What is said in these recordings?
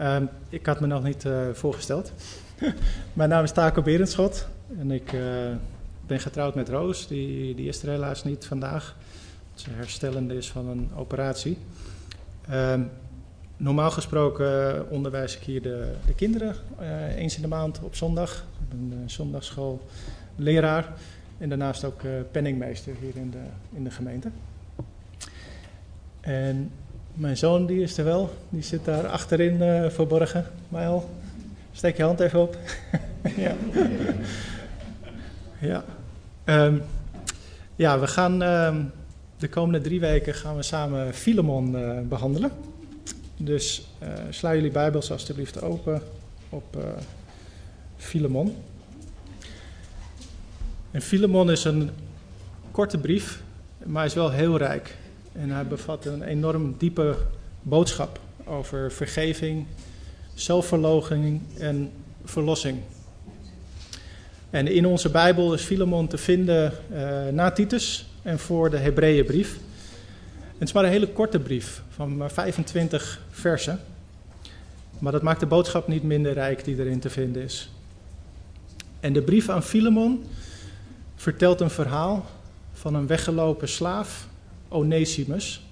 Um, ik had me nog niet uh, voorgesteld. Mijn naam is Taco Berendschot en ik uh, ben getrouwd met Roos. Die, die is er helaas niet vandaag. Ze herstellende is van een operatie. Um, normaal gesproken onderwijs ik hier de, de kinderen eens in de maand op zondag. Ik ben een zondagschool leraar en daarnaast ook penningmeester hier in de, in de gemeente. En mijn zoon die is er wel, die zit daar achterin uh, verborgen. Mijl, steek je hand even op. ja. ja. Um, ja, we gaan um, de komende drie weken gaan we samen Filemon uh, behandelen. Dus uh, sla jullie Bijbels alstublieft open op Filemon. En Filemon is een korte brief, maar is wel heel rijk. En hij bevat een enorm diepe boodschap over vergeving, zelfverloochening en verlossing. En in onze Bijbel is Filemon te vinden uh, na Titus en voor de Hebreeënbrief. Het is maar een hele korte brief van maar 25 versen. Maar dat maakt de boodschap niet minder rijk die erin te vinden is. En de brief aan Filemon vertelt een verhaal van een weggelopen slaaf Onesimus.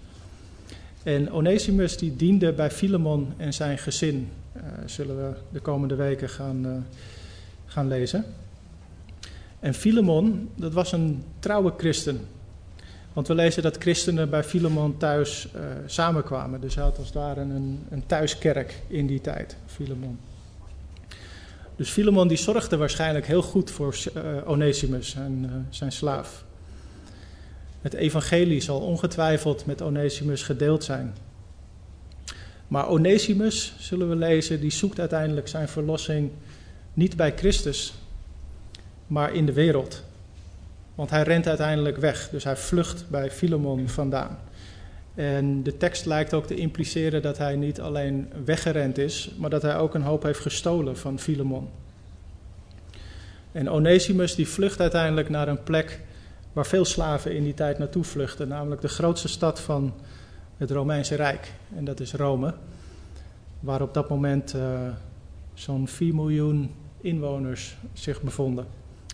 En Onesimus die diende bij Filemon en zijn gezin. Uh, zullen we de komende weken gaan, uh, gaan lezen. En Filemon, dat was een trouwe christen. Want we lezen dat christenen bij Filemon thuis uh, samenkwamen. Dus hij had als het ware een, een thuiskerk in die tijd, Filemon. Dus Filemon die zorgde waarschijnlijk heel goed voor Onesimus, zijn, zijn slaaf. Het evangelie zal ongetwijfeld met Onesimus gedeeld zijn. Maar Onesimus, zullen we lezen, die zoekt uiteindelijk zijn verlossing niet bij Christus, maar in de wereld. Want hij rent uiteindelijk weg, dus hij vlucht bij Filemon vandaan. En de tekst lijkt ook te impliceren dat hij niet alleen weggerend is, maar dat hij ook een hoop heeft gestolen van Filemon. En Onesimus die vlucht uiteindelijk naar een plek waar veel slaven in die tijd naartoe vluchten, namelijk de grootste stad van het Romeinse Rijk. En dat is Rome, waar op dat moment uh, zo'n 4 miljoen inwoners zich bevonden.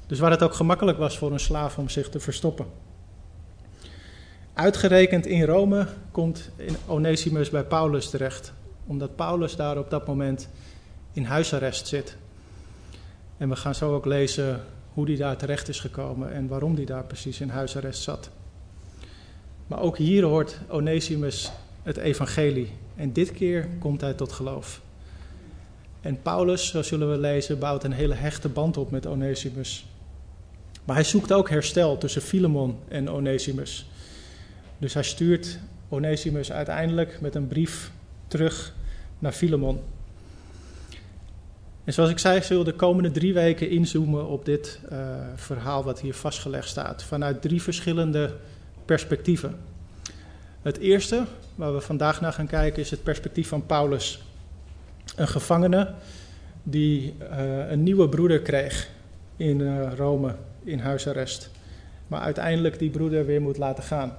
Dus waar het ook gemakkelijk was voor een slaaf om zich te verstoppen. Uitgerekend in Rome komt Onesimus bij Paulus terecht, omdat Paulus daar op dat moment in huisarrest zit. En we gaan zo ook lezen hoe die daar terecht is gekomen en waarom die daar precies in huisarrest zat. Maar ook hier hoort Onesimus het evangelie en dit keer komt hij tot geloof. En Paulus, zo zullen we lezen, bouwt een hele hechte band op met Onesimus. Maar hij zoekt ook herstel tussen Filemon en Onesimus. Dus hij stuurt Onesimus uiteindelijk met een brief terug naar Filemon. En zoals ik zei, zullen we de komende drie weken inzoomen op dit uh, verhaal wat hier vastgelegd staat, vanuit drie verschillende perspectieven. Het eerste, waar we vandaag naar gaan kijken, is het perspectief van Paulus. Een gevangene die uh, een nieuwe broeder kreeg in uh, Rome, in huisarrest. Maar uiteindelijk die broeder weer moet laten gaan.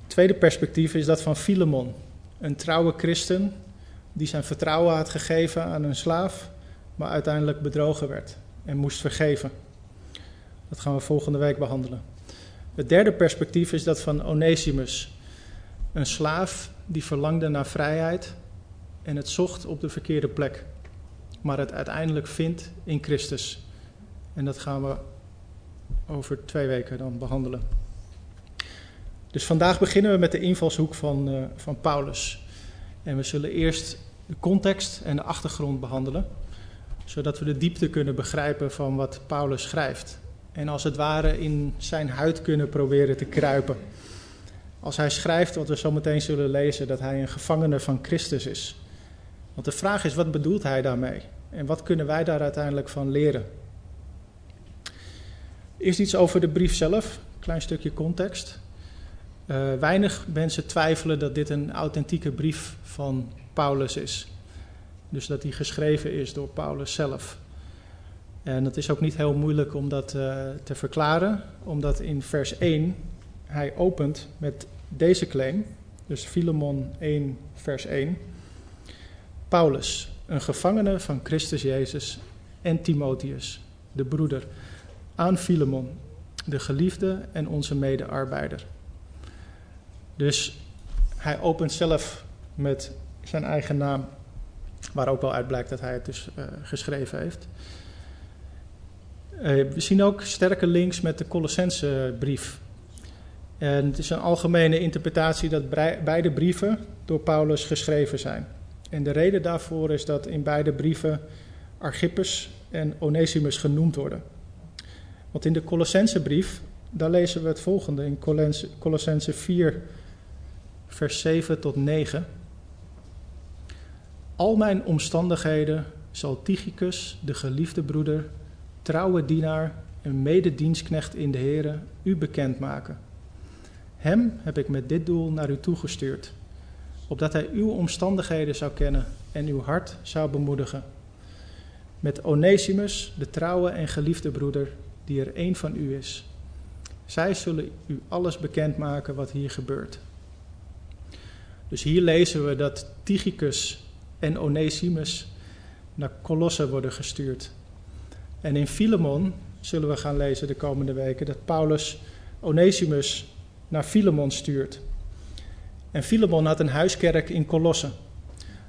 Het tweede perspectief is dat van Filemon, een trouwe christen die zijn vertrouwen had gegeven aan een slaaf, maar uiteindelijk bedrogen werd en moest vergeven. Dat gaan we volgende week behandelen. Het derde perspectief is dat van Onesimus, een slaaf die verlangde naar vrijheid en het zocht op de verkeerde plek, maar het uiteindelijk vindt in Christus. En dat gaan we over twee weken dan behandelen. Dus vandaag beginnen we met de invalshoek van, uh, van Paulus. En we zullen eerst de context en de achtergrond behandelen, zodat we de diepte kunnen begrijpen van wat Paulus schrijft. En als het ware in zijn huid kunnen proberen te kruipen. Als hij schrijft, wat we zo meteen zullen lezen, dat hij een gevangene van Christus is. Want de vraag is, wat bedoelt hij daarmee? En wat kunnen wij daar uiteindelijk van leren? Eerst iets over de brief zelf, een klein stukje context. Uh, weinig mensen twijfelen dat dit een authentieke brief van Paulus is. Dus dat die geschreven is door Paulus zelf. En het is ook niet heel moeilijk om dat uh, te verklaren, omdat in vers 1 hij opent met deze claim. Dus Filemon 1, vers 1. Paulus, een gevangene van Christus Jezus en Timotheus, de broeder, aan Filemon, de geliefde en onze medearbeider. Dus hij opent zelf met zijn eigen naam, waar ook wel uit blijkt dat hij het dus uh, geschreven heeft. Uh, we zien ook sterke links met de Colossense brief. En het is een algemene interpretatie dat beide brieven door Paulus geschreven zijn. En de reden daarvoor is dat in beide brieven Archippus en Onesimus genoemd worden. Want in de Colossense brief, daar lezen we het volgende in Colossense 4, vers 7 tot 9. Al mijn omstandigheden zal Tychicus, de geliefde broeder, trouwe dienaar en mededienstknecht in de Here, u bekendmaken. Hem heb ik met dit doel naar u toegestuurd, opdat hij uw omstandigheden zou kennen en uw hart zou bemoedigen. Met Onesimus, de trouwe en geliefde broeder, die er één van u is. Zij zullen u alles bekendmaken wat hier gebeurt. Dus hier lezen we dat Tychicus en Onesimus naar Colosse worden gestuurd. En in Filemon zullen we gaan lezen de komende weken dat Paulus Onesimus naar Filemon stuurt. En Filemon had een huiskerk in Colosse.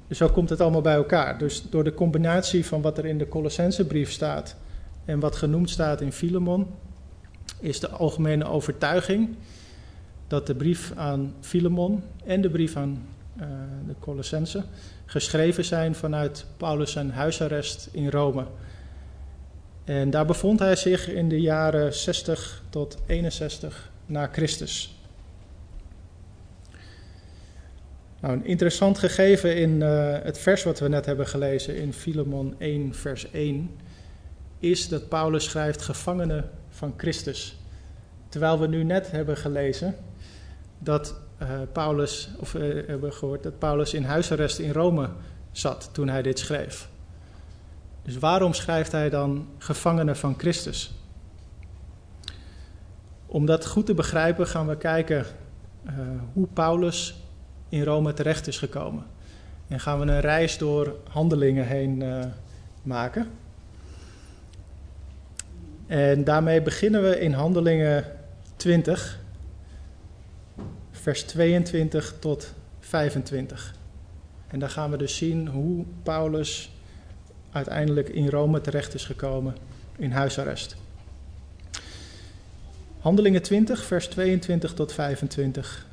Dus zo komt het allemaal bij elkaar. Dus door de combinatie van wat er in de Colossensebrief staat en wat genoemd staat in Filemon, is de algemene overtuiging dat de brief aan Filemon en de brief aan uh, de Colossense geschreven zijn vanuit Paulus zijn huisarrest in Rome. En daar bevond hij zich in de jaren 60 tot 61 na Christus. Nou, een interessant gegeven in uh, het vers wat we net hebben gelezen in Filemon 1, vers 1, is dat Paulus schrijft gevangenen van Christus. Terwijl we nu net hebben gelezen dat uh, Paulus, of uh, hebben gehoord dat Paulus in huisarrest in Rome zat toen hij dit schreef. Dus waarom schrijft hij dan gevangenen van Christus? Om dat goed te begrijpen gaan we kijken uh, hoe Paulus in Rome terecht is gekomen. En gaan we een reis door handelingen heen maken. En daarmee beginnen we in handelingen 20, vers 22 tot 25. En daar gaan we dus zien hoe Paulus uiteindelijk in Rome terecht is gekomen in huisarrest. Handelingen 20, vers 22 tot 25.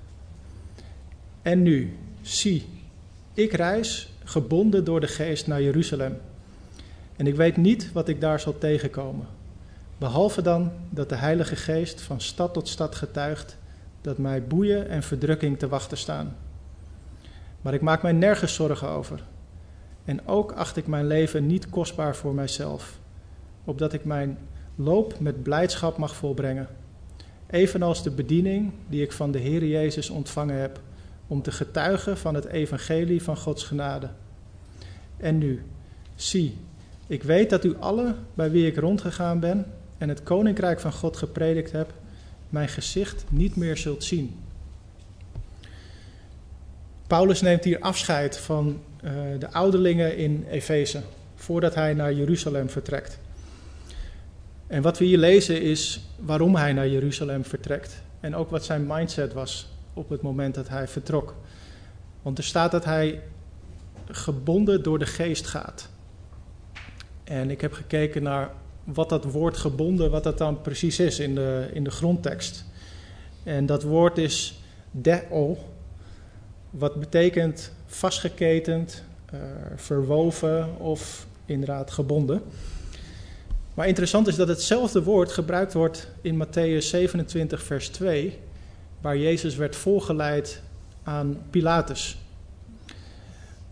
En nu, zie, ik reis gebonden door de geest naar Jeruzalem. En ik weet niet wat ik daar zal tegenkomen. Behalve dan dat de Heilige Geest van stad tot stad getuigt dat mij boeien en verdrukking te wachten staan. Maar ik maak mij nergens zorgen over. En ook acht ik mijn leven niet kostbaar voor mijzelf, opdat ik mijn loop met blijdschap mag volbrengen. Evenals de bediening die ik van de Heer Jezus ontvangen heb, om te getuigen van het evangelie van Gods genade. En nu, zie, ik weet dat u alle bij wie ik rondgegaan ben en het koninkrijk van God gepredikt heb, mijn gezicht niet meer zult zien. Paulus neemt hier afscheid van uh, de ouderlingen in Efeze, voordat hij naar Jeruzalem vertrekt. En wat we hier lezen is waarom hij naar Jeruzalem vertrekt. En ook wat zijn mindset was op het moment dat hij vertrok. Want er staat dat hij gebonden door de geest gaat. En ik heb gekeken naar wat dat woord gebonden, wat dat dan precies is in de, in de grondtekst. En dat woord is deo, wat betekent vastgeketend, uh, verwoven of inderdaad gebonden. Maar interessant is dat hetzelfde woord gebruikt wordt in Matthäus 27, vers 2, waar Jezus werd voorgeleid aan Pilatus.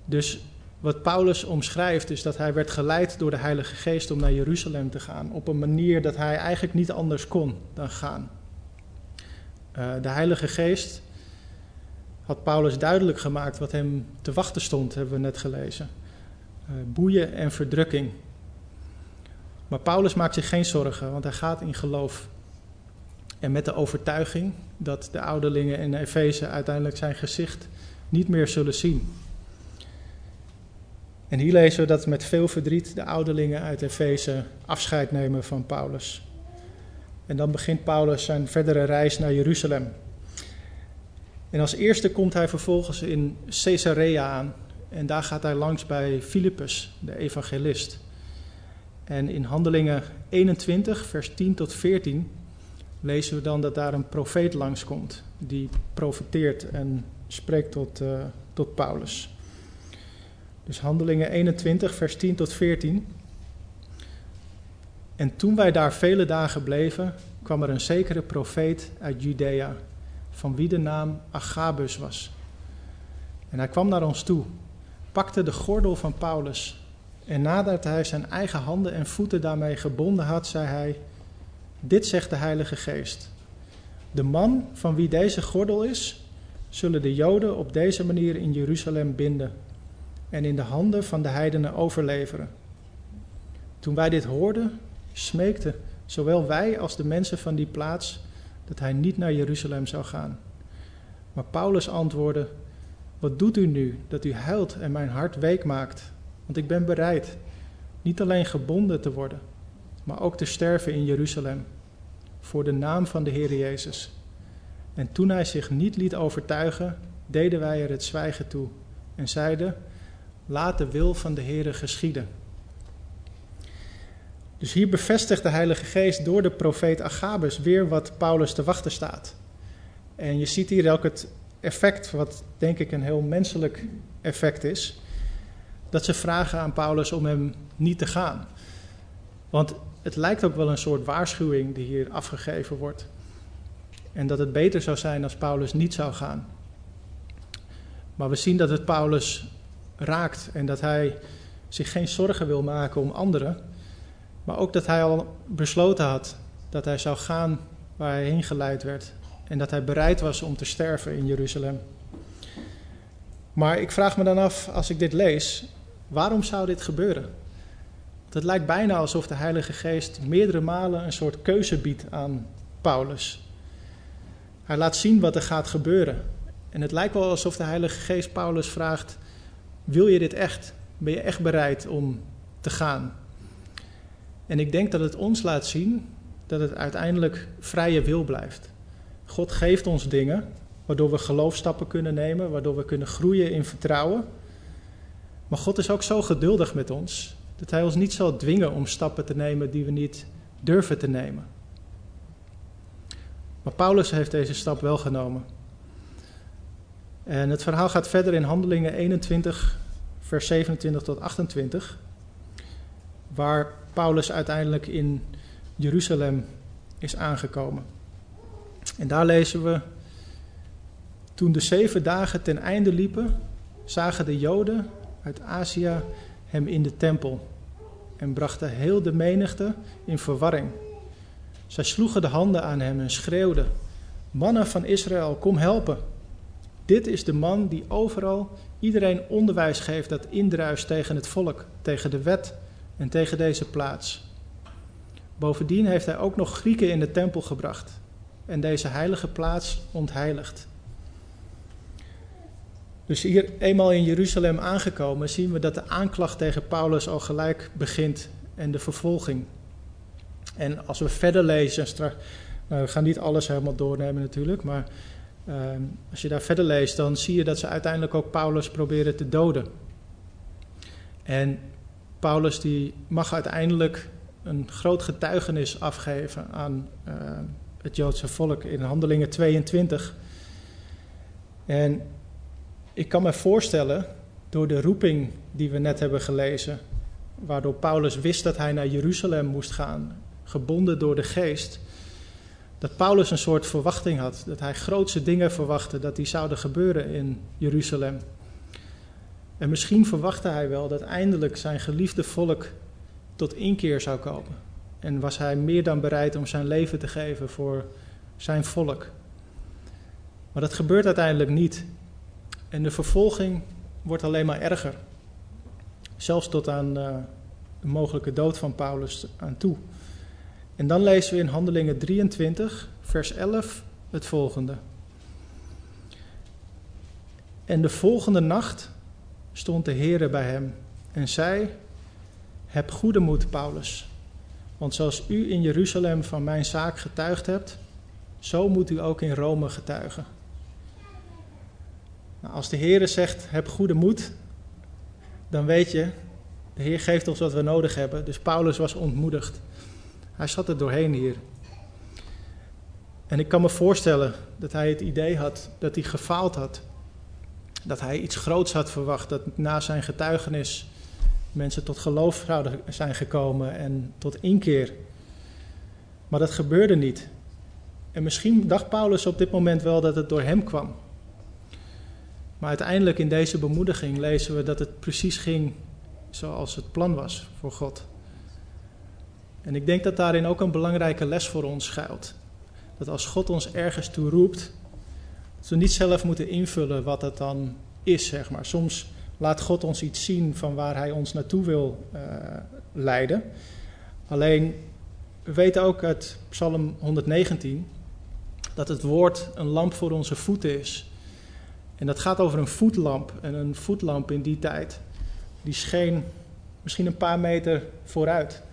Dus wat Paulus omschrijft is dat hij werd geleid door de Heilige Geest om naar Jeruzalem te gaan. Op een manier dat hij eigenlijk niet anders kon dan gaan. Uh, de Heilige Geest had Paulus duidelijk gemaakt wat hem te wachten stond, hebben we net gelezen. Uh, boeien en verdrukking. Maar Paulus maakt zich geen zorgen, want hij gaat in geloof. En met de overtuiging dat de ouderlingen in Efeze uiteindelijk zijn gezicht niet meer zullen zien. En hier lezen we dat met veel verdriet de ouderlingen uit Efeze afscheid nemen van Paulus. En dan begint Paulus zijn verdere reis naar Jeruzalem. En als eerste komt hij vervolgens in Caesarea aan. En daar gaat hij langs bij Filippus, de evangelist. En in Handelingen 21, vers 10 tot 14, lezen we dan dat daar een profeet langskomt. Die profeteert en spreekt tot, uh, tot Paulus. Dus Handelingen 21, vers 10 tot 14. En toen wij daar vele dagen bleven, kwam er een zekere profeet uit Judea, van wie de naam Agabus was. En hij kwam naar ons toe, pakte de gordel van Paulus, en nadat hij zijn eigen handen en voeten daarmee gebonden had, zei hij: Dit zegt de Heilige Geest. De man van wie deze gordel is, zullen de Joden op deze manier in Jeruzalem binden en in de handen van de heidenen overleveren. Toen wij dit hoorden, smeekten zowel wij als de mensen van die plaats dat hij niet naar Jeruzalem zou gaan. Maar Paulus antwoordde: Wat doet u nu dat u huilt en mijn hart week maakt? Want ik ben bereid niet alleen gebonden te worden, maar ook te sterven in Jeruzalem voor de naam van de Heer Jezus. En toen hij zich niet liet overtuigen, deden wij er het zwijgen toe en zeiden: Laat de wil van de Heere geschieden. Dus hier bevestigt de Heilige Geest door de profeet Agabus weer wat Paulus te wachten staat. En je ziet hier ook het effect, wat denk ik een heel menselijk effect is, dat ze vragen aan Paulus om hem niet te gaan. Want het lijkt ook wel een soort waarschuwing die hier afgegeven wordt. En dat het beter zou zijn als Paulus niet zou gaan. Maar we zien dat het Paulus raakt en dat hij zich geen zorgen wil maken om anderen, maar ook dat hij al besloten had dat hij zou gaan waar hij heen geleid werd en dat hij bereid was om te sterven in Jeruzalem. Maar ik vraag me dan af, als ik dit lees, waarom zou dit gebeuren? Het lijkt bijna alsof de Heilige Geest meerdere malen een soort keuze biedt aan Paulus. Hij laat zien wat er gaat gebeuren. En het lijkt wel alsof de Heilige Geest Paulus vraagt: wil je dit echt? Ben je echt bereid om te gaan? En ik denk dat het ons laat zien dat het uiteindelijk vrije wil blijft. God geeft ons dingen waardoor we geloofstappen kunnen nemen, waardoor we kunnen groeien in vertrouwen. Maar God is ook zo geduldig met ons dat Hij ons niet zal dwingen om stappen te nemen die we niet durven te nemen. Maar Paulus heeft deze stap wel genomen. En het verhaal gaat verder in Handelingen 21, vers 27 tot 28, waar Paulus uiteindelijk in Jeruzalem is aangekomen. En daar lezen we: Toen de zeven dagen ten einde liepen, zagen de Joden uit Azië hem in de tempel en brachten heel de menigte in verwarring. Zij sloegen de handen aan hem en schreeuwden: Mannen van Israël, kom helpen. Dit is de man die overal iedereen onderwijs geeft dat indruist tegen het volk, tegen de wet en tegen deze plaats. Bovendien heeft hij ook nog Grieken in de tempel gebracht en deze heilige plaats ontheiligd. Dus hier eenmaal in Jeruzalem aangekomen zien we dat de aanklacht tegen Paulus al gelijk begint en de vervolging. En als we verder lezen, nou, we gaan niet alles helemaal doornemen natuurlijk, maar Ehm, als je daar verder leest, dan zie je dat ze uiteindelijk ook Paulus proberen te doden. En Paulus die mag uiteindelijk een groot getuigenis afgeven aan ehm, het Joodse volk in Handelingen 22. En ik kan me voorstellen, door de roeping die we net hebben gelezen, waardoor Paulus wist dat hij naar Jeruzalem moest gaan, gebonden door de geest, dat Paulus een soort verwachting had. Dat hij grootse dingen verwachtte dat die zouden gebeuren in Jeruzalem. En misschien verwachtte hij wel dat eindelijk zijn geliefde volk tot inkeer zou komen. En was hij meer dan bereid om zijn leven te geven voor zijn volk. Maar dat gebeurt uiteindelijk niet. En de vervolging wordt alleen maar erger. Zelfs tot aan uh, de mogelijke dood van Paulus aan toe. En dan lezen we in Handelingen 23, vers 11 het volgende. En de volgende nacht stond de Heere bij hem en zei: Heb goede moed, Paulus, want zoals u in Jeruzalem van mijn zaak getuigd hebt, zo moet u ook in Rome getuigen. Nou, als de Heere zegt: Heb goede moed, dan weet je, de Heer geeft ons wat we nodig hebben. Dus Paulus was ontmoedigd. Hij zat er doorheen hier. En ik kan me voorstellen dat hij het idee had dat hij gefaald had. Dat hij iets groots had verwacht, dat na zijn getuigenis mensen tot geloof zouden zijn gekomen en tot inkeer. Maar dat gebeurde niet. En misschien dacht Paulus op dit moment wel dat het door hem kwam. Maar uiteindelijk in deze bemoediging lezen we dat het precies ging zoals het plan was voor God. En ik denk dat daarin ook een belangrijke les voor ons schuilt. Dat als God ons ergens toe roept, dat we niet zelf moeten invullen wat het dan is, zeg maar. Soms laat God ons iets zien van waar Hij ons naartoe wil uh, leiden. Alleen, we weten ook uit Psalm 119 dat het woord een lamp voor onze voeten is. En dat gaat over een voetlamp. En een voetlamp in die tijd, die scheen misschien een paar meter vooruit.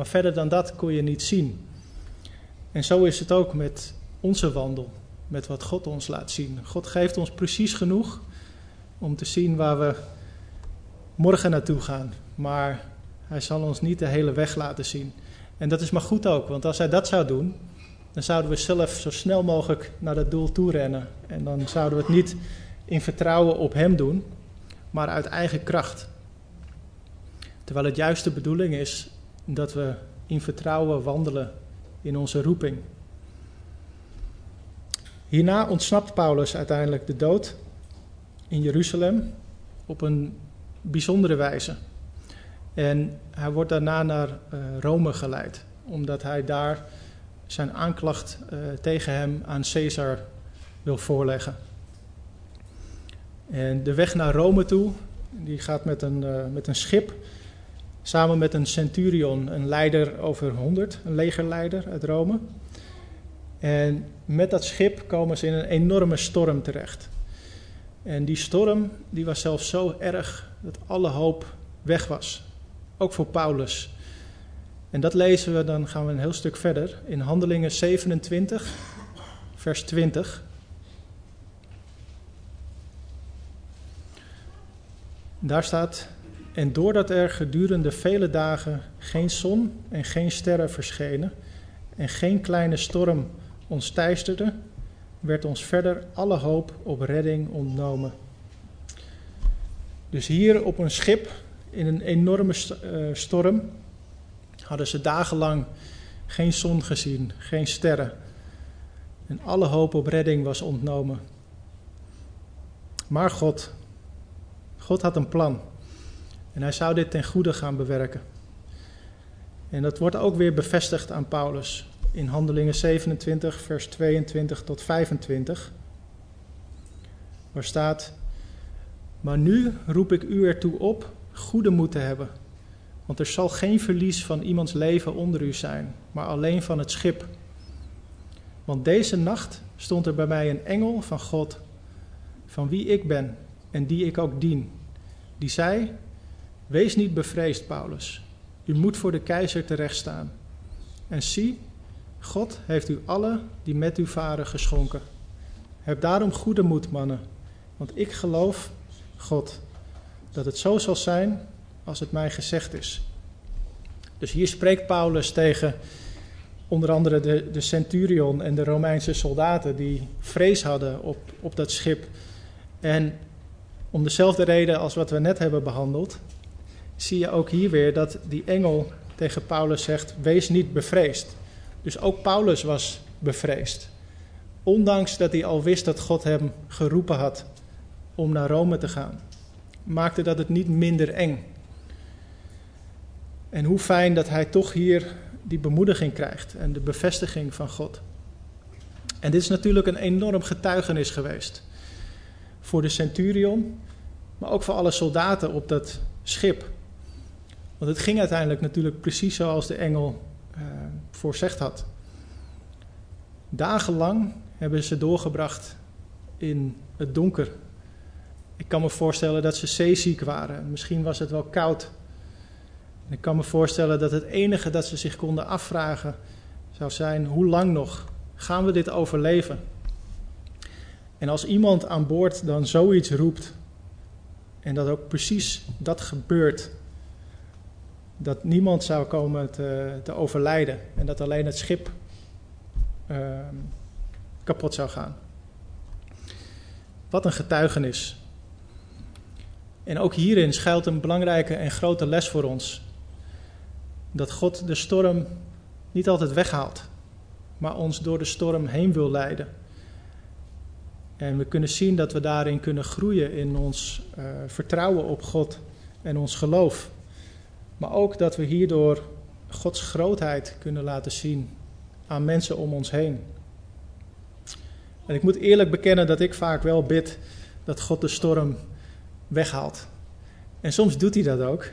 Maar verder dan dat kon je niet zien. En zo is het ook met onze wandel, met wat God ons laat zien. God geeft ons precies genoeg om te zien waar we morgen naartoe gaan. Maar hij zal ons niet de hele weg laten zien. En dat is maar goed ook, want als hij dat zou doen, dan zouden we zelf zo snel mogelijk naar dat doel toe rennen. En dan zouden we het niet in vertrouwen op hem doen, maar uit eigen kracht. Terwijl het juist de bedoeling is dat we in vertrouwen wandelen in onze roeping. Hierna ontsnapt Paulus uiteindelijk de dood in Jeruzalem op een bijzondere wijze. En hij wordt daarna naar uh, Rome geleid, omdat hij daar zijn aanklacht uh, tegen hem aan Caesar wil voorleggen. En de weg naar Rome toe, die gaat met een, uh, met een schip Samen met een centurion, een leider over 100, een legerleider uit Rome. En met dat schip komen ze in een enorme storm terecht. En die storm die was zelfs zo erg dat alle hoop weg was. Ook voor Paulus. En dat lezen we, dan gaan we een heel stuk verder, in Handelingen 27, vers 20. Daar staat: en doordat er gedurende vele dagen geen zon en geen sterren verschenen en geen kleine storm ons teisterde, werd ons verder alle hoop op redding ontnomen. Dus hier op een schip in een enorme eh, storm hadden ze dagenlang geen zon gezien, geen sterren. En alle hoop op redding was ontnomen. Maar God, God had een plan. En hij zou dit ten goede gaan bewerken. En dat wordt ook weer bevestigd aan Paulus in Handelingen 27, vers 22 tot 25. Waar staat: Maar nu roep ik u ertoe op goede moed te hebben. Want er zal geen verlies van iemands leven onder u zijn, maar alleen van het schip. Want deze nacht stond er bij mij een engel van God, van wie ik ben en die ik ook dien, die zei: Wees niet bevreesd, Paulus. U moet voor de keizer terechtstaan. En zie, God heeft u alle die met u varen geschonken. Heb daarom goede moed, mannen, want ik geloof, God, dat het zo zal zijn als het mij gezegd is. Dus hier spreekt Paulus tegen onder andere de, de centurion en de Romeinse soldaten die vrees hadden op, op dat schip. En om dezelfde reden als wat we net hebben behandeld, zie je ook hier weer dat die engel tegen Paulus zegt: Wees niet bevreesd. Dus ook Paulus was bevreesd. Ondanks dat hij al wist dat God hem geroepen had om naar Rome te gaan. maakte dat het niet minder eng. En hoe fijn dat hij toch hier die bemoediging krijgt en de bevestiging van God. En dit is natuurlijk een enorm getuigenis geweest. Voor de centurion, maar ook voor alle soldaten op dat schip. Want het ging uiteindelijk natuurlijk precies zoals de engel uh, voorzegd had. Dagenlang hebben ze doorgebracht in het donker. Ik kan me voorstellen dat ze zeeziek waren. Misschien was het wel koud. Ik kan me voorstellen dat het enige dat ze zich konden afvragen zou zijn: hoe lang nog gaan we dit overleven? En als iemand aan boord dan zoiets roept en dat ook precies dat gebeurt, dat niemand zou komen te, te overlijden en dat alleen het schip uh, kapot zou gaan. Wat een getuigenis. En ook hierin schuilt een belangrijke en grote les voor ons. Dat God de storm niet altijd weghaalt, maar ons door de storm heen wil leiden. En we kunnen zien dat we daarin kunnen groeien in ons uh, vertrouwen op God en ons geloof. Maar ook dat we hierdoor Gods grootheid kunnen laten zien aan mensen om ons heen. En ik moet eerlijk bekennen dat ik vaak wel bid dat God de storm weghaalt. En soms doet hij dat ook.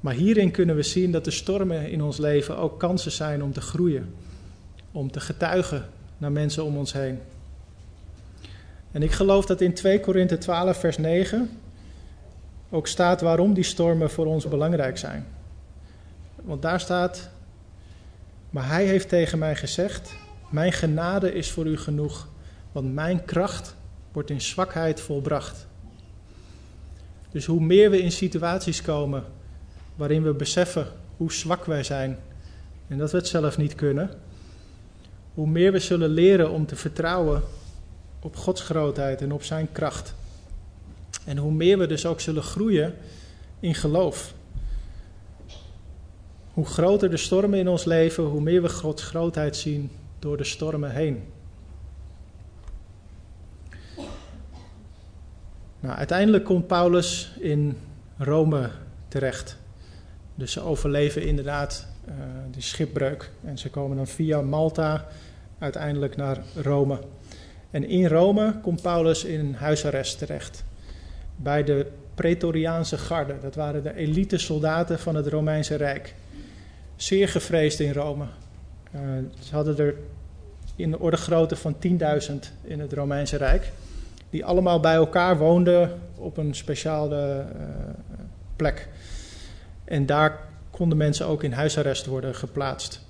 Maar hierin kunnen we zien dat de stormen in ons leven ook kansen zijn om te groeien. Om te getuigen naar mensen om ons heen. En ik geloof dat in 2 Korinthe 12, vers 9 ook staat waarom die stormen voor ons belangrijk zijn. Want daar staat, maar hij heeft tegen mij gezegd, mijn genade is voor u genoeg, want mijn kracht wordt in zwakheid volbracht. Dus hoe meer we in situaties komen waarin we beseffen hoe zwak wij zijn en dat we het zelf niet kunnen, hoe meer we zullen leren om te vertrouwen op Gods grootheid en op Zijn kracht. En hoe meer we dus ook zullen groeien in geloof. Hoe groter de stormen in ons leven, hoe meer we Gods grootheid zien door de stormen heen. Nou, uiteindelijk komt Paulus in Rome terecht. Dus ze overleven inderdaad uh, die schipbreuk. En ze komen dan via Malta uiteindelijk naar Rome. En in Rome komt Paulus in huisarrest terecht. Bij de Pretoriaanse garde. Dat waren de elite soldaten van het Romeinse Rijk. Zeer gevreesd in Rome. Uh, ze hadden er in de orde grootte van 10.000 in het Romeinse Rijk. Die allemaal bij elkaar woonden op een speciale uh, plek. En daar konden mensen ook in huisarrest worden geplaatst.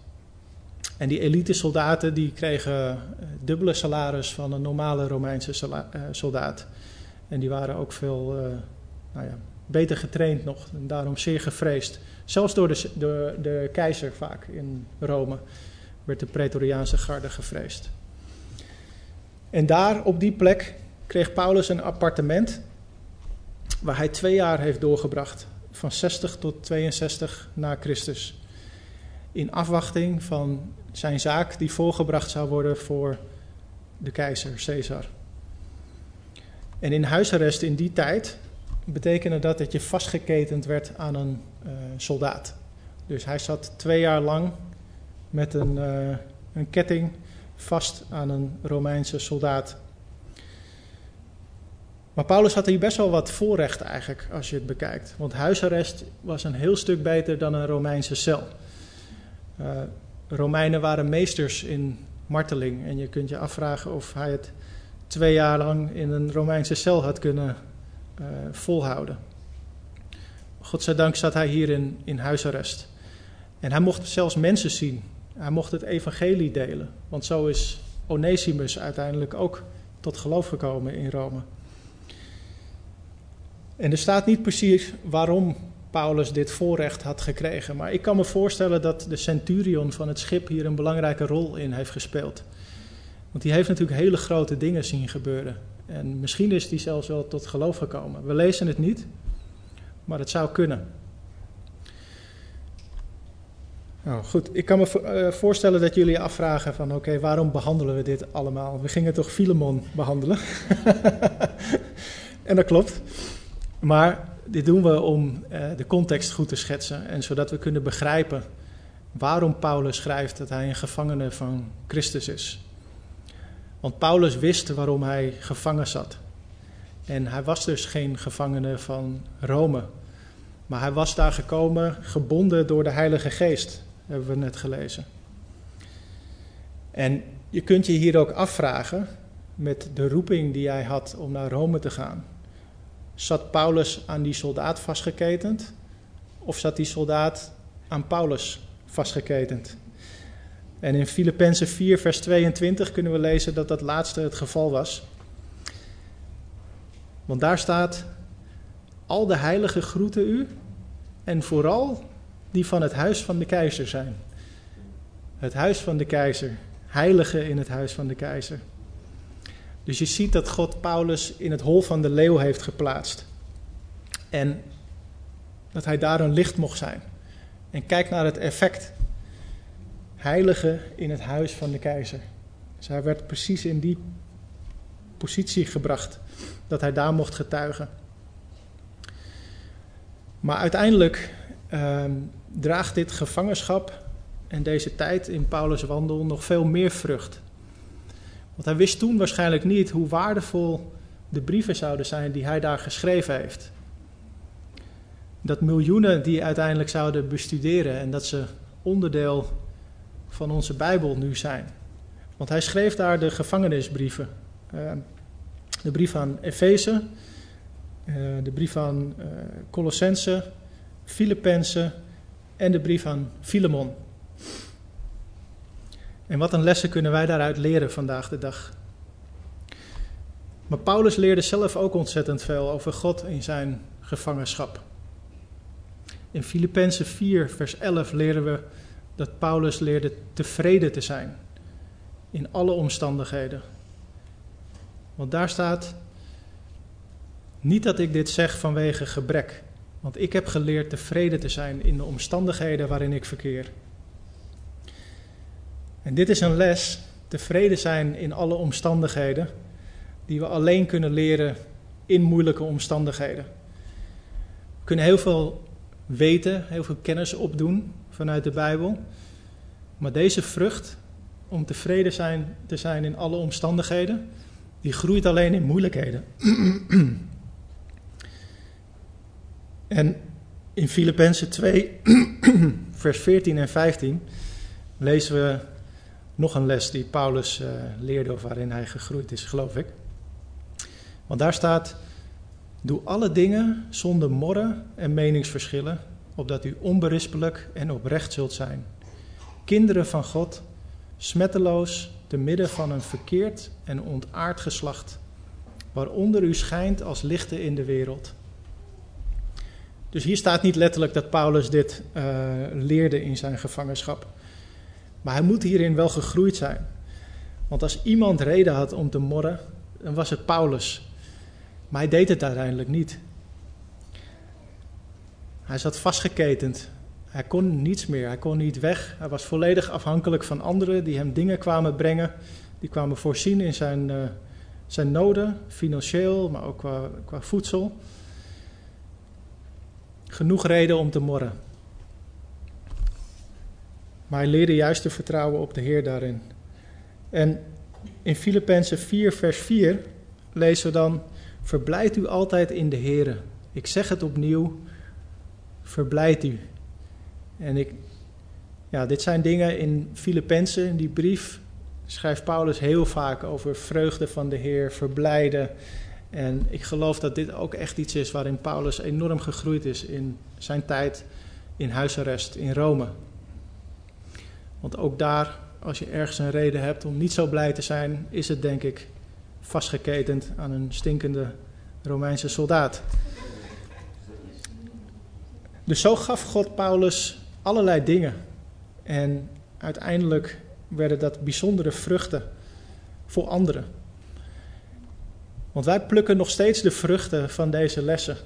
En die elite soldaten die kregen eh, dubbele salaris van een normale Romeinse eh, soldaat. En die waren ook veel uh, nou ja, beter getraind nog en daarom zeer gevreesd. Zelfs door de, de, de keizer vaak in Rome werd de Pretoriaanse garde gevreesd. En daar op die plek kreeg Paulus een appartement waar hij twee jaar heeft doorgebracht, van 60 tot 62 na Christus. In afwachting van zijn zaak die voorgebracht zou worden voor de keizer Caesar. En in huisarrest in die tijd betekende dat dat je vastgeketend werd aan een uh, soldaat. Dus hij zat twee jaar lang met een, uh, een ketting vast aan een Romeinse soldaat. Maar Paulus had hier best wel wat voorrecht eigenlijk, als je het bekijkt. Want huisarrest was een heel stuk beter dan een Romeinse cel. Uh, Romeinen waren meesters in marteling. En je kunt je afvragen of hij het twee jaar lang in een Romeinse cel had kunnen uh, volhouden. Godzijdank zat hij hier in, in huisarrest. En hij mocht zelfs mensen zien. Hij mocht het evangelie delen. Want zo is Onesimus uiteindelijk ook tot geloof gekomen in Rome. En er staat niet precies waarom Paulus dit voorrecht had gekregen. Maar ik kan me voorstellen dat de centurion van het schip hier een belangrijke rol in heeft gespeeld. Want die heeft natuurlijk hele grote dingen zien gebeuren. En misschien is die zelfs wel tot geloof gekomen. We lezen het niet, maar het zou kunnen. Nou goed, ik kan me uh, voorstellen dat jullie afvragen van oké, waarom behandelen we dit allemaal? We gingen toch Filemon behandelen? en dat klopt. Maar dit doen we om uh, de context goed te schetsen en zodat we kunnen begrijpen waarom Paulus schrijft dat hij een gevangene van Christus is. Want Paulus wist waarom hij gevangen zat. En hij was dus geen gevangene van Rome. Maar hij was daar gekomen gebonden door de Heilige Geest, hebben we net gelezen. En je kunt je hier ook afvragen met de roeping die hij had om naar Rome te gaan. Zat Paulus aan die soldaat vastgeketend? Of zat die soldaat aan Paulus vastgeketend? En in Filippenzen 4, vers 22 kunnen we lezen dat dat laatste het geval was. Want daar staat: Al de heiligen groeten u, en vooral die van het huis van de keizer zijn. Het huis van de keizer, heiligen in het huis van de keizer. Dus je ziet dat God Paulus in het hol van de leeuw heeft geplaatst. En dat hij daar een licht mocht zijn. En kijk naar het effect. Heilige in het huis van de keizer. Dus hij werd precies in die positie gebracht dat hij daar mocht getuigen. Maar uiteindelijk uh, draagt dit gevangenschap en deze tijd in Paulus' wandel nog veel meer vrucht. Want hij wist toen waarschijnlijk niet hoe waardevol de brieven zouden zijn die hij daar geschreven heeft. Dat miljoenen die uiteindelijk zouden bestuderen en dat ze onderdeel van onze Bijbel nu zijn. Want hij schreef daar de gevangenisbrieven. Uh, de brief aan Efeze, uh, de brief aan uh, Colossense, Filippenzen en de brief aan Filemon. En wat een lessen kunnen wij daaruit leren vandaag de dag. Maar Paulus leerde zelf ook ontzettend veel over God in zijn gevangenschap. In Filippenzen 4, vers 11 leren we dat Paulus leerde tevreden te zijn in alle omstandigheden. Want daar staat, niet dat ik dit zeg vanwege gebrek, want ik heb geleerd tevreden te zijn in de omstandigheden waarin ik verkeer. En dit is een les, tevreden zijn in alle omstandigheden, die we alleen kunnen leren in moeilijke omstandigheden. We kunnen heel veel weten, heel veel kennis opdoen vanuit de Bijbel. Maar deze vrucht, om tevreden zijn, te zijn in alle omstandigheden, die groeit alleen in moeilijkheden. en in Filippenzen 2, vers 14 en 15 lezen we nog een les die Paulus uh, leerde waarin hij gegroeid is, geloof ik. Want daar staat: Doe alle dingen zonder morren en meningsverschillen, opdat u onberispelijk en oprecht zult zijn. Kinderen van God, smetteloos, te midden van een verkeerd en ontaard geslacht, waaronder u schijnt als lichten in de wereld. Dus hier staat niet letterlijk dat Paulus dit uh, leerde in zijn gevangenschap. Maar hij moet hierin wel gegroeid zijn. Want als iemand reden had om te morren, dan was het Paulus. Maar hij deed het uiteindelijk niet. Hij zat vastgeketend. Hij kon niets meer. Hij kon niet weg. Hij was volledig afhankelijk van anderen die hem dingen kwamen brengen. Die kwamen voorzien in zijn, uh, zijn noden, financieel, maar ook qua, qua voedsel. Genoeg reden om te morren. Maar hij leerde juist te vertrouwen op de Heer daarin. En in Filippenzen 4, vers 4 lezen we dan: Verblijd u altijd in de Heer. Ik zeg het opnieuw: verblijd u. En ik, ja, dit zijn dingen in Filippenzen, in die brief, schrijft Paulus heel vaak over vreugde van de Heer, verblijden. En ik geloof dat dit ook echt iets is waarin Paulus enorm gegroeid is in zijn tijd in huisarrest in Rome. Want ook daar, als je ergens een reden hebt om niet zo blij te zijn, is het denk ik vastgeketend aan een stinkende Romeinse soldaat. Dus zo gaf God Paulus allerlei dingen. En uiteindelijk werden dat bijzondere vruchten voor anderen. Want wij plukken nog steeds de vruchten van deze lessen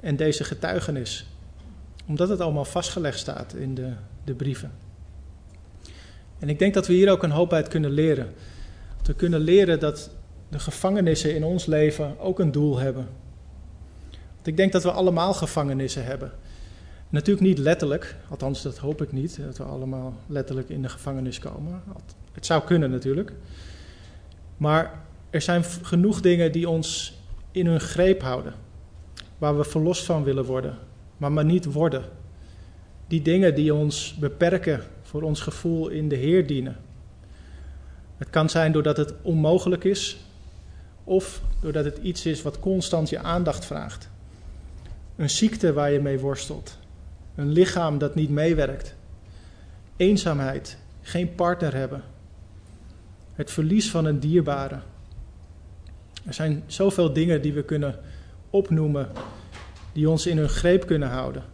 en deze getuigenis. Omdat het allemaal vastgelegd staat in de, de brieven. En ik denk dat we hier ook een hoop uit kunnen leren. We kunnen leren dat de gevangenissen in ons leven ook een doel hebben. Ik denk dat we allemaal gevangenissen hebben. Natuurlijk niet letterlijk, althans dat hoop ik niet, dat we allemaal letterlijk in de gevangenis komen. Het zou kunnen natuurlijk. Maar er zijn genoeg dingen die ons in hun greep houden, waar we verlost van willen worden, maar maar niet worden. Die dingen die ons beperken voor ons gevoel in de Heer dienen. Het kan zijn doordat het onmogelijk is, of doordat het iets is wat constant je aandacht vraagt. Een ziekte waar je mee worstelt, een lichaam dat niet meewerkt, eenzaamheid, geen partner hebben, het verlies van een dierbare. Er zijn zoveel dingen die we kunnen opnoemen, die ons in hun greep kunnen houden.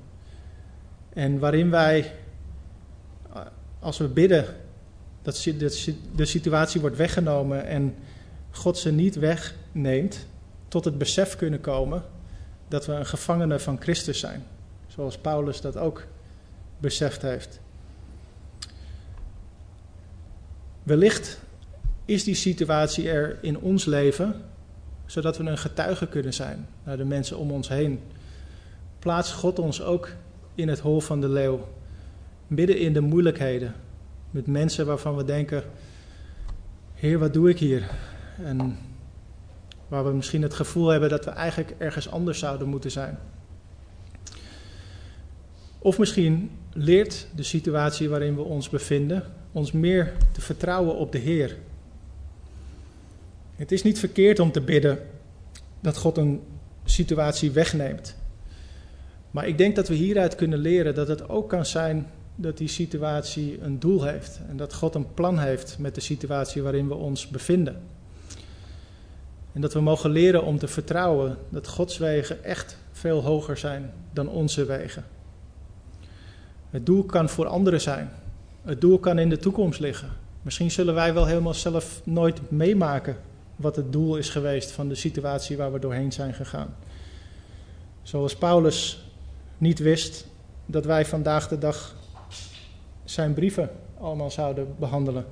En waarin wij, als we bidden, dat de situatie wordt weggenomen en God ze niet wegneemt, tot het besef kunnen komen dat we een gevangene van Christus zijn. Zoals Paulus dat ook beseft heeft. Wellicht is die situatie er in ons leven, zodat we een getuige kunnen zijn naar de mensen om ons heen. Plaats God ons ook in het hol van de leeuw, midden in de moeilijkheden, met mensen waarvan we denken: Heer, wat doe ik hier? En waar we misschien het gevoel hebben dat we eigenlijk ergens anders zouden moeten zijn. Of misschien leert de situatie waarin we ons bevinden ons meer te vertrouwen op de Heer. Het is niet verkeerd om te bidden dat God een situatie wegneemt. Maar ik denk dat we hieruit kunnen leren dat het ook kan zijn dat die situatie een doel heeft. En dat God een plan heeft met de situatie waarin we ons bevinden. En dat we mogen leren om te vertrouwen dat Gods wegen echt veel hoger zijn dan onze wegen. Het doel kan voor anderen zijn. Het doel kan in de toekomst liggen. Misschien zullen wij wel helemaal zelf nooit meemaken wat het doel is geweest van de situatie waar we doorheen zijn gegaan. Zoals Paulus niet wist dat wij vandaag de dag zijn brieven allemaal zouden behandelen.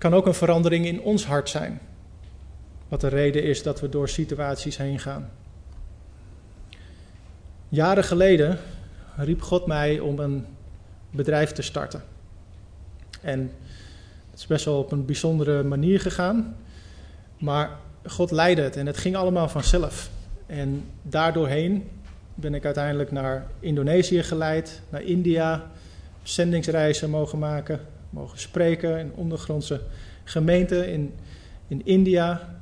Kan ook een verandering in ons hart zijn, wat de reden is dat we door situaties heen gaan. Jaren geleden riep God mij om een bedrijf te starten. En het is best wel op een bijzondere manier gegaan. Maar God leidde het en het ging allemaal vanzelf. En daardoorheen ben ik uiteindelijk naar Indonesië geleid, naar India, zendingsreizen mogen maken, mogen spreken in ondergrondse gemeenten in, in India.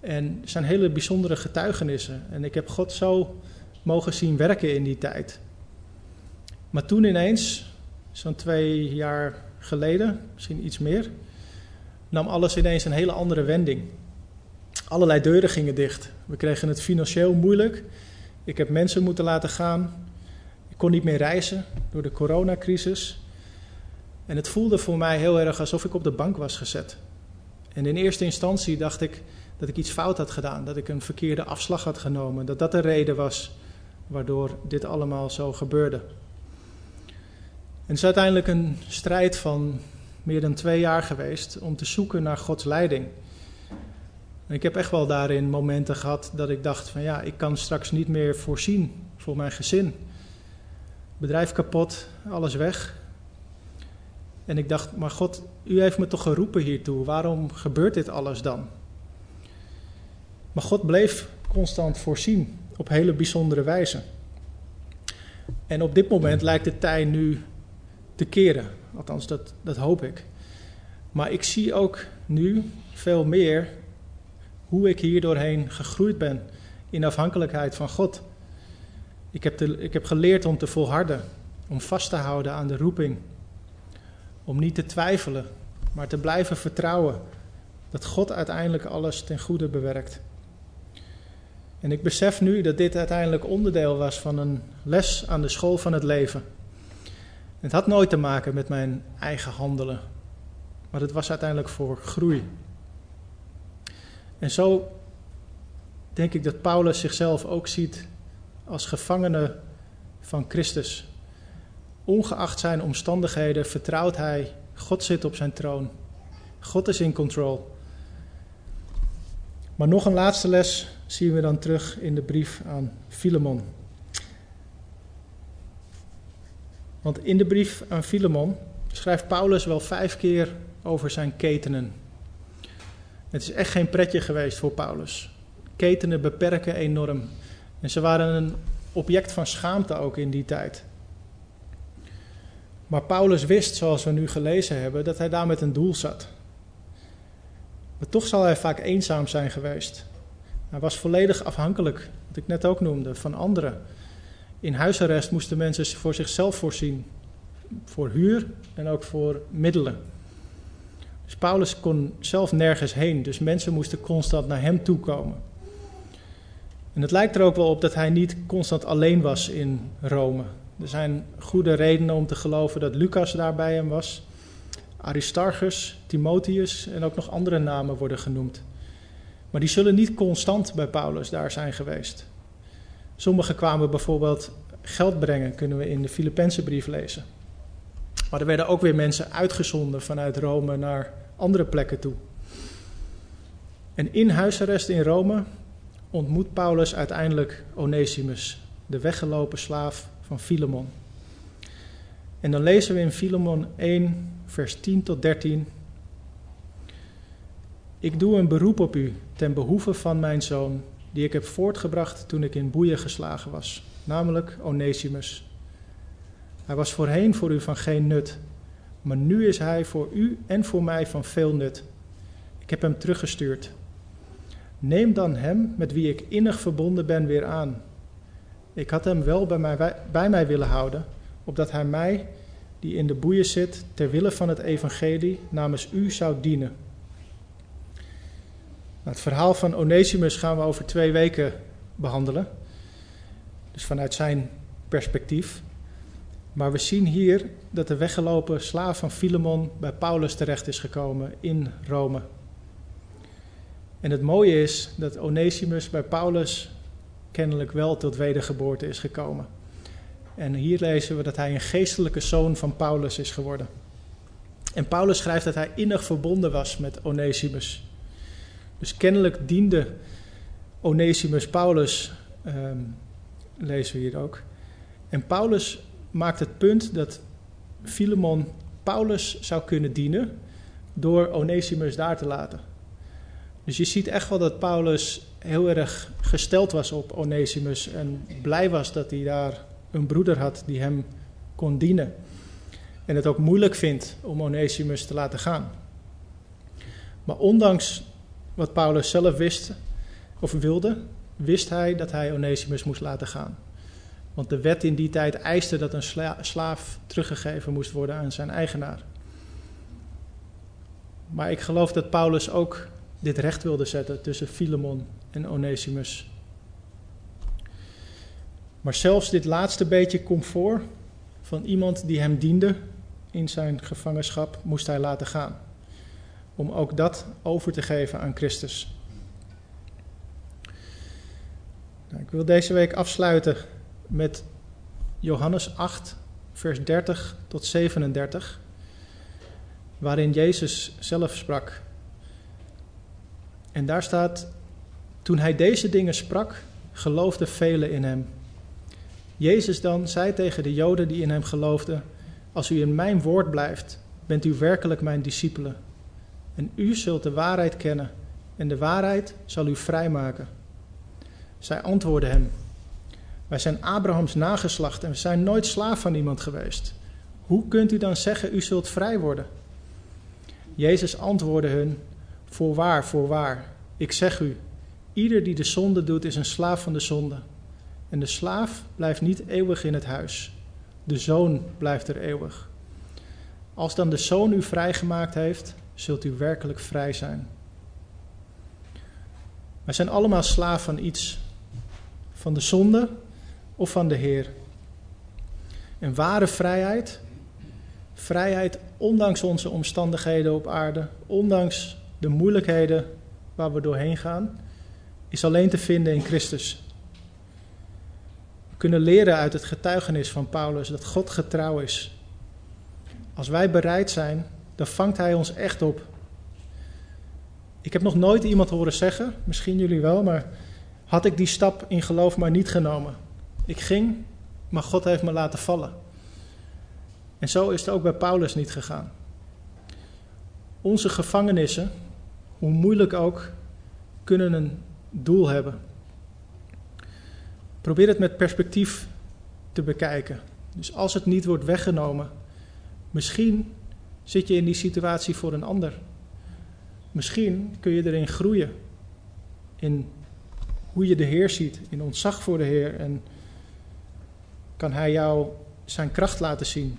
En er zijn hele bijzondere getuigenissen. En ik heb God zo mogen zien werken in die tijd. Maar toen ineens, zo'n twee jaar geleden, misschien iets meer, nam alles ineens een hele andere wending. Allerlei deuren gingen dicht. We kregen het financieel moeilijk. Ik heb mensen moeten laten gaan. Ik kon niet meer reizen door de coronacrisis. En het voelde voor mij heel erg alsof ik op de bank was gezet. En in eerste instantie dacht ik dat ik iets fout had gedaan, dat ik een verkeerde afslag had genomen, dat dat de reden was waardoor dit allemaal zo gebeurde. En het is uiteindelijk een strijd van meer dan twee jaar geweest om te zoeken naar Gods leiding. En ik heb echt wel daarin momenten gehad dat ik dacht van ja, ik kan straks niet meer voorzien voor mijn gezin. Bedrijf kapot, alles weg. En ik dacht, maar God, u heeft me toch geroepen hiertoe, waarom gebeurt dit alles dan? Maar God bleef constant voorzien op hele bijzondere wijze. En op dit moment lijkt de tijd nu te keren. Althans, dat, dat hoop ik. Maar ik zie ook nu veel meer hoe ik hier doorheen gegroeid ben in afhankelijkheid van God. Ik heb, ik heb geleerd om te volharden, om vast te houden aan de roeping, om niet te twijfelen, maar te blijven vertrouwen dat God uiteindelijk alles ten goede bewerkt. En ik besef nu dat dit uiteindelijk onderdeel was van een les aan de school van het leven. Het had nooit te maken met mijn eigen handelen, maar het was uiteindelijk voor groei. En zo denk ik dat Paulus zichzelf ook ziet als gevangene van Christus. Ongeacht zijn omstandigheden vertrouwt hij, God zit op zijn troon. God is in control. Maar nog een laatste les zien we dan terug in de brief aan Filemon. Want in de brief aan Filemon schrijft Paulus wel vijf keer over zijn ketenen. Het is echt geen pretje geweest voor Paulus. Ketenen beperken enorm. En ze waren een object van schaamte ook in die tijd. Maar Paulus wist, zoals we nu gelezen hebben, dat hij daar met een doel zat. Maar toch zal hij vaak eenzaam zijn geweest. Hij was volledig afhankelijk, wat ik net ook noemde, van anderen. In huisarrest moesten mensen voor zichzelf voorzien. Voor huur en ook voor middelen. Dus Paulus kon zelf nergens heen, dus mensen moesten constant naar hem toe komen. En het lijkt er ook wel op dat hij niet constant alleen was in Rome. Er zijn goede redenen om te geloven dat Lucas daar bij hem was. Aristarchus, Timotheus en ook nog andere namen worden genoemd. Maar die zullen niet constant bij Paulus daar zijn geweest. Sommigen kwamen bijvoorbeeld geld brengen, kunnen we in de Filippense brief lezen. Maar er werden ook weer mensen uitgezonden vanuit Rome naar andere plekken toe. En in huisarrest in Rome ontmoet Paulus uiteindelijk Onesimus, de weggelopen slaaf van Filemon. En dan lezen we in Filemon 1, vers 10 tot 13. Ik doe een beroep op u ten behoeve van mijn zoon, die ik heb voortgebracht toen ik in boeien geslagen was, namelijk Onesimus. Hij was voorheen voor u van geen nut, maar nu is hij voor u en voor mij van veel nut. Ik heb hem teruggestuurd. Neem dan hem met wie ik innig verbonden ben weer aan. Ik had hem wel bij mij, bij mij willen houden, opdat hij mij, die in de boeien zit, ter wille van het evangelie, namens u zou dienen. Het verhaal van Onesimus gaan we over twee weken behandelen. Dus vanuit zijn perspectief. Maar we zien hier dat de weggelopen slaaf van Filemon bij Paulus terecht is gekomen in Rome. En het mooie is dat Onesimus bij Paulus kennelijk wel tot wedergeboorte is gekomen. En hier lezen we dat hij een geestelijke zoon van Paulus is geworden. En Paulus schrijft dat hij innig verbonden was met Onesimus. Dus kennelijk diende Onesimus Paulus, um, lezen we hier ook. En Paulus maakt het punt dat Filemon Paulus zou kunnen dienen door Onesimus daar te laten. Dus je ziet echt wel dat Paulus heel erg gesteld was op Onesimus en blij was dat hij daar een broeder had die hem kon dienen. En het ook moeilijk vindt om Onesimus te laten gaan. Maar ondanks wat Paulus zelf wist of wilde, wist hij dat hij Onesimus moest laten gaan. Want de wet in die tijd eiste dat een slaaf teruggegeven moest worden aan zijn eigenaar. Maar ik geloof dat Paulus ook dit recht wilde zetten tussen Filemon en Onesimus. Maar zelfs dit laatste beetje comfort van iemand die hem diende in zijn gevangenschap moest hij laten gaan. Om ook dat over te geven aan Christus. Nou, ik wil deze week afsluiten met Johannes 8, vers 30 tot 37, waarin Jezus zelf sprak. En daar staat, toen hij deze dingen sprak, geloofden velen in hem. Jezus dan zei tegen de Joden die in hem geloofden, als u in mijn woord blijft, bent u werkelijk mijn discipelen. En u zult de waarheid kennen en de waarheid zal u vrijmaken. Zij antwoordden hem, wij zijn Abrahams nageslacht en we zijn nooit slaaf van iemand geweest. Hoe kunt u dan zeggen, u zult vrij worden? Jezus antwoordde hun, voorwaar, voorwaar, ik zeg u, ieder die de zonde doet is een slaaf van de zonde. En de slaaf blijft niet eeuwig in het huis, de zoon blijft er eeuwig. Als dan de zoon u vrijgemaakt heeft, zult u werkelijk vrij zijn. Wij zijn allemaal slaaf van iets, van de zonde of van de Heer. En ware vrijheid, vrijheid ondanks onze omstandigheden op aarde, ondanks de moeilijkheden waar we doorheen gaan, is alleen te vinden in Christus. We kunnen leren uit het getuigenis van Paulus dat God getrouw is. Als wij bereid zijn, dan vangt Hij ons echt op. Ik heb nog nooit iemand horen zeggen, misschien jullie wel, maar had ik die stap in geloof maar niet genomen. Ik ging, maar God heeft me laten vallen. En zo is het ook bij Paulus niet gegaan. Onze gevangenissen, hoe moeilijk ook, kunnen een doel hebben. Probeer het met perspectief te bekijken. Dus als het niet wordt weggenomen, misschien zit je in die situatie voor een ander. Misschien kun je erin groeien. In hoe je de Heer ziet, in ontzag voor de Heer. En kan Hij jou zijn kracht laten zien,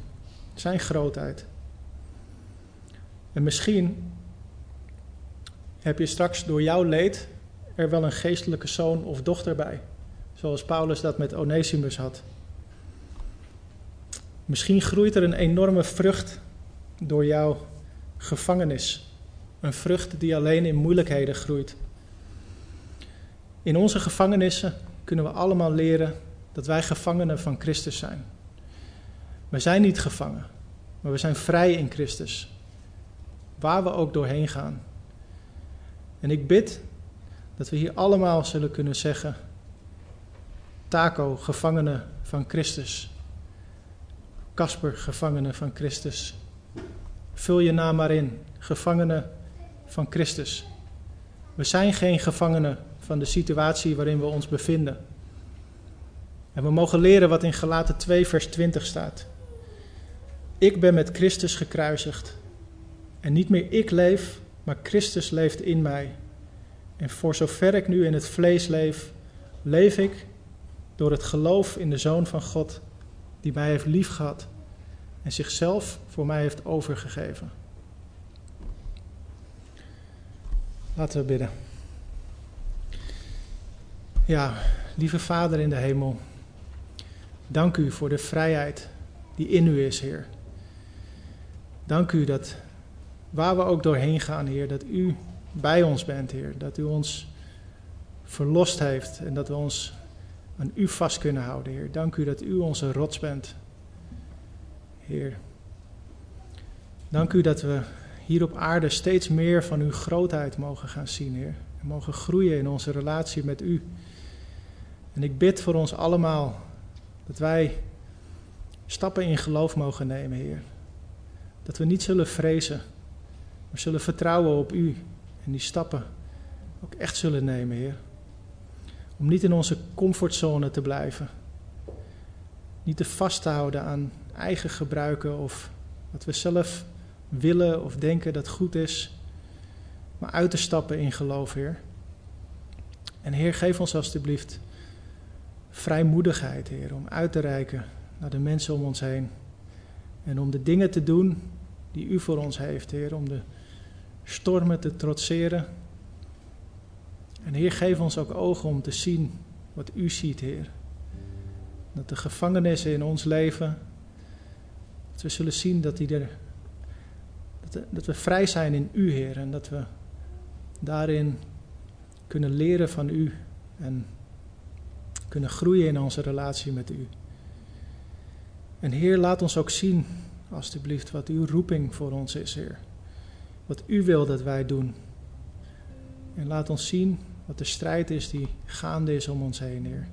zijn grootheid. En misschien heb je straks door jouw leed er wel een geestelijke zoon of dochter bij. Zoals Paulus dat met Onesimus had. Misschien groeit er een enorme vrucht door jouw gevangenis. Een vrucht die alleen in moeilijkheden groeit. In onze gevangenissen kunnen we allemaal leren dat wij gevangenen van Christus zijn. We zijn niet gevangen, maar we zijn vrij in Christus. Waar we ook doorheen gaan. En ik bid dat we hier allemaal zullen kunnen zeggen: Taco, gevangene van Christus. Kasper, gevangene van Christus. Vul je naam maar in, gevangene van Christus. We zijn geen gevangenen van de situatie waarin we ons bevinden. En we mogen leren wat in Galaten 2, vers 20 staat. Ik ben met Christus gekruisigd. En niet meer ik leef, maar Christus leeft in mij. En voor zover ik nu in het vlees leef, leef ik door het geloof in de Zoon van God, die mij heeft liefgehad en zichzelf voor mij heeft overgegeven. Laten we bidden. Ja, lieve Vader in de hemel, dank u voor de vrijheid die in u is, Heer. Dank u dat waar we ook doorheen gaan, Heer, dat u bij ons bent, Heer. Dat u ons verlost heeft en dat we ons aan u vast kunnen houden, Heer. Dank u dat u onze rots bent, Heer. Dank u dat we hier op aarde steeds meer van uw grootheid mogen gaan zien, Heer. En mogen groeien in onze relatie met u. En ik bid voor ons allemaal dat wij stappen in geloof mogen nemen, Heer. Dat we niet zullen vrezen, maar zullen vertrouwen op u en die stappen ook echt zullen nemen, Heer. Om niet in onze comfortzone te blijven. Niet te vast te houden aan eigen gebruiken of wat we zelf willen of denken dat goed is. Maar uit te stappen in geloof, Heer. En Heer, geef ons alstublieft vrijmoedigheid, Heer, om uit te reiken naar de mensen om ons heen. En om de dingen te doen die U voor ons heeft, Heer. Om de stormen te trotseren. En Heer, geef ons ook ogen om te zien wat U ziet, Heer. Dat de gevangenissen in ons leven, dat we zullen zien dat, die er, dat, we vrij zijn in U, Heer. En dat we daarin kunnen leren van U en kunnen groeien in onze relatie met U. En Heer, laat ons ook zien, alstublieft, wat uw roeping voor ons is, Heer wat u wil dat wij doen. En laat ons zien wat de strijd is die gaande is om ons heen, Heer.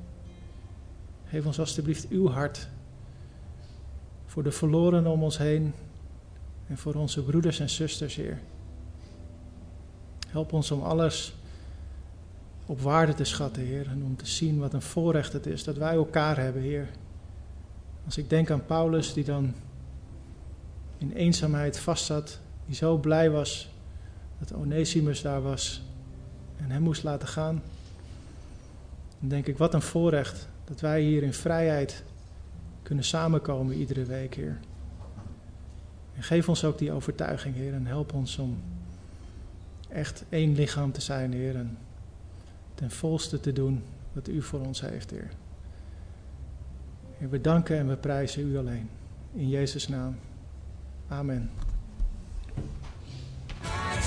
Geef ons alstublieft uw hart voor de verlorenen om ons heen en voor onze broeders en zusters, Heer. Help ons om alles op waarde te schatten, Heer, en om te zien wat een voorrecht het is dat wij elkaar hebben, Heer. Als ik denk aan Paulus, die dan in eenzaamheid vastzat die zo blij was dat Onesimus daar was en hem moest laten gaan. Dan denk ik, wat een voorrecht dat wij hier in vrijheid kunnen samenkomen iedere week, Heer. En geef ons ook die overtuiging, Heer, en help ons om echt één lichaam te zijn, Heer, en ten volste te doen wat U voor ons heeft, Heer. Heer, we danken en we prijzen U alleen. In Jezus' naam. Amen.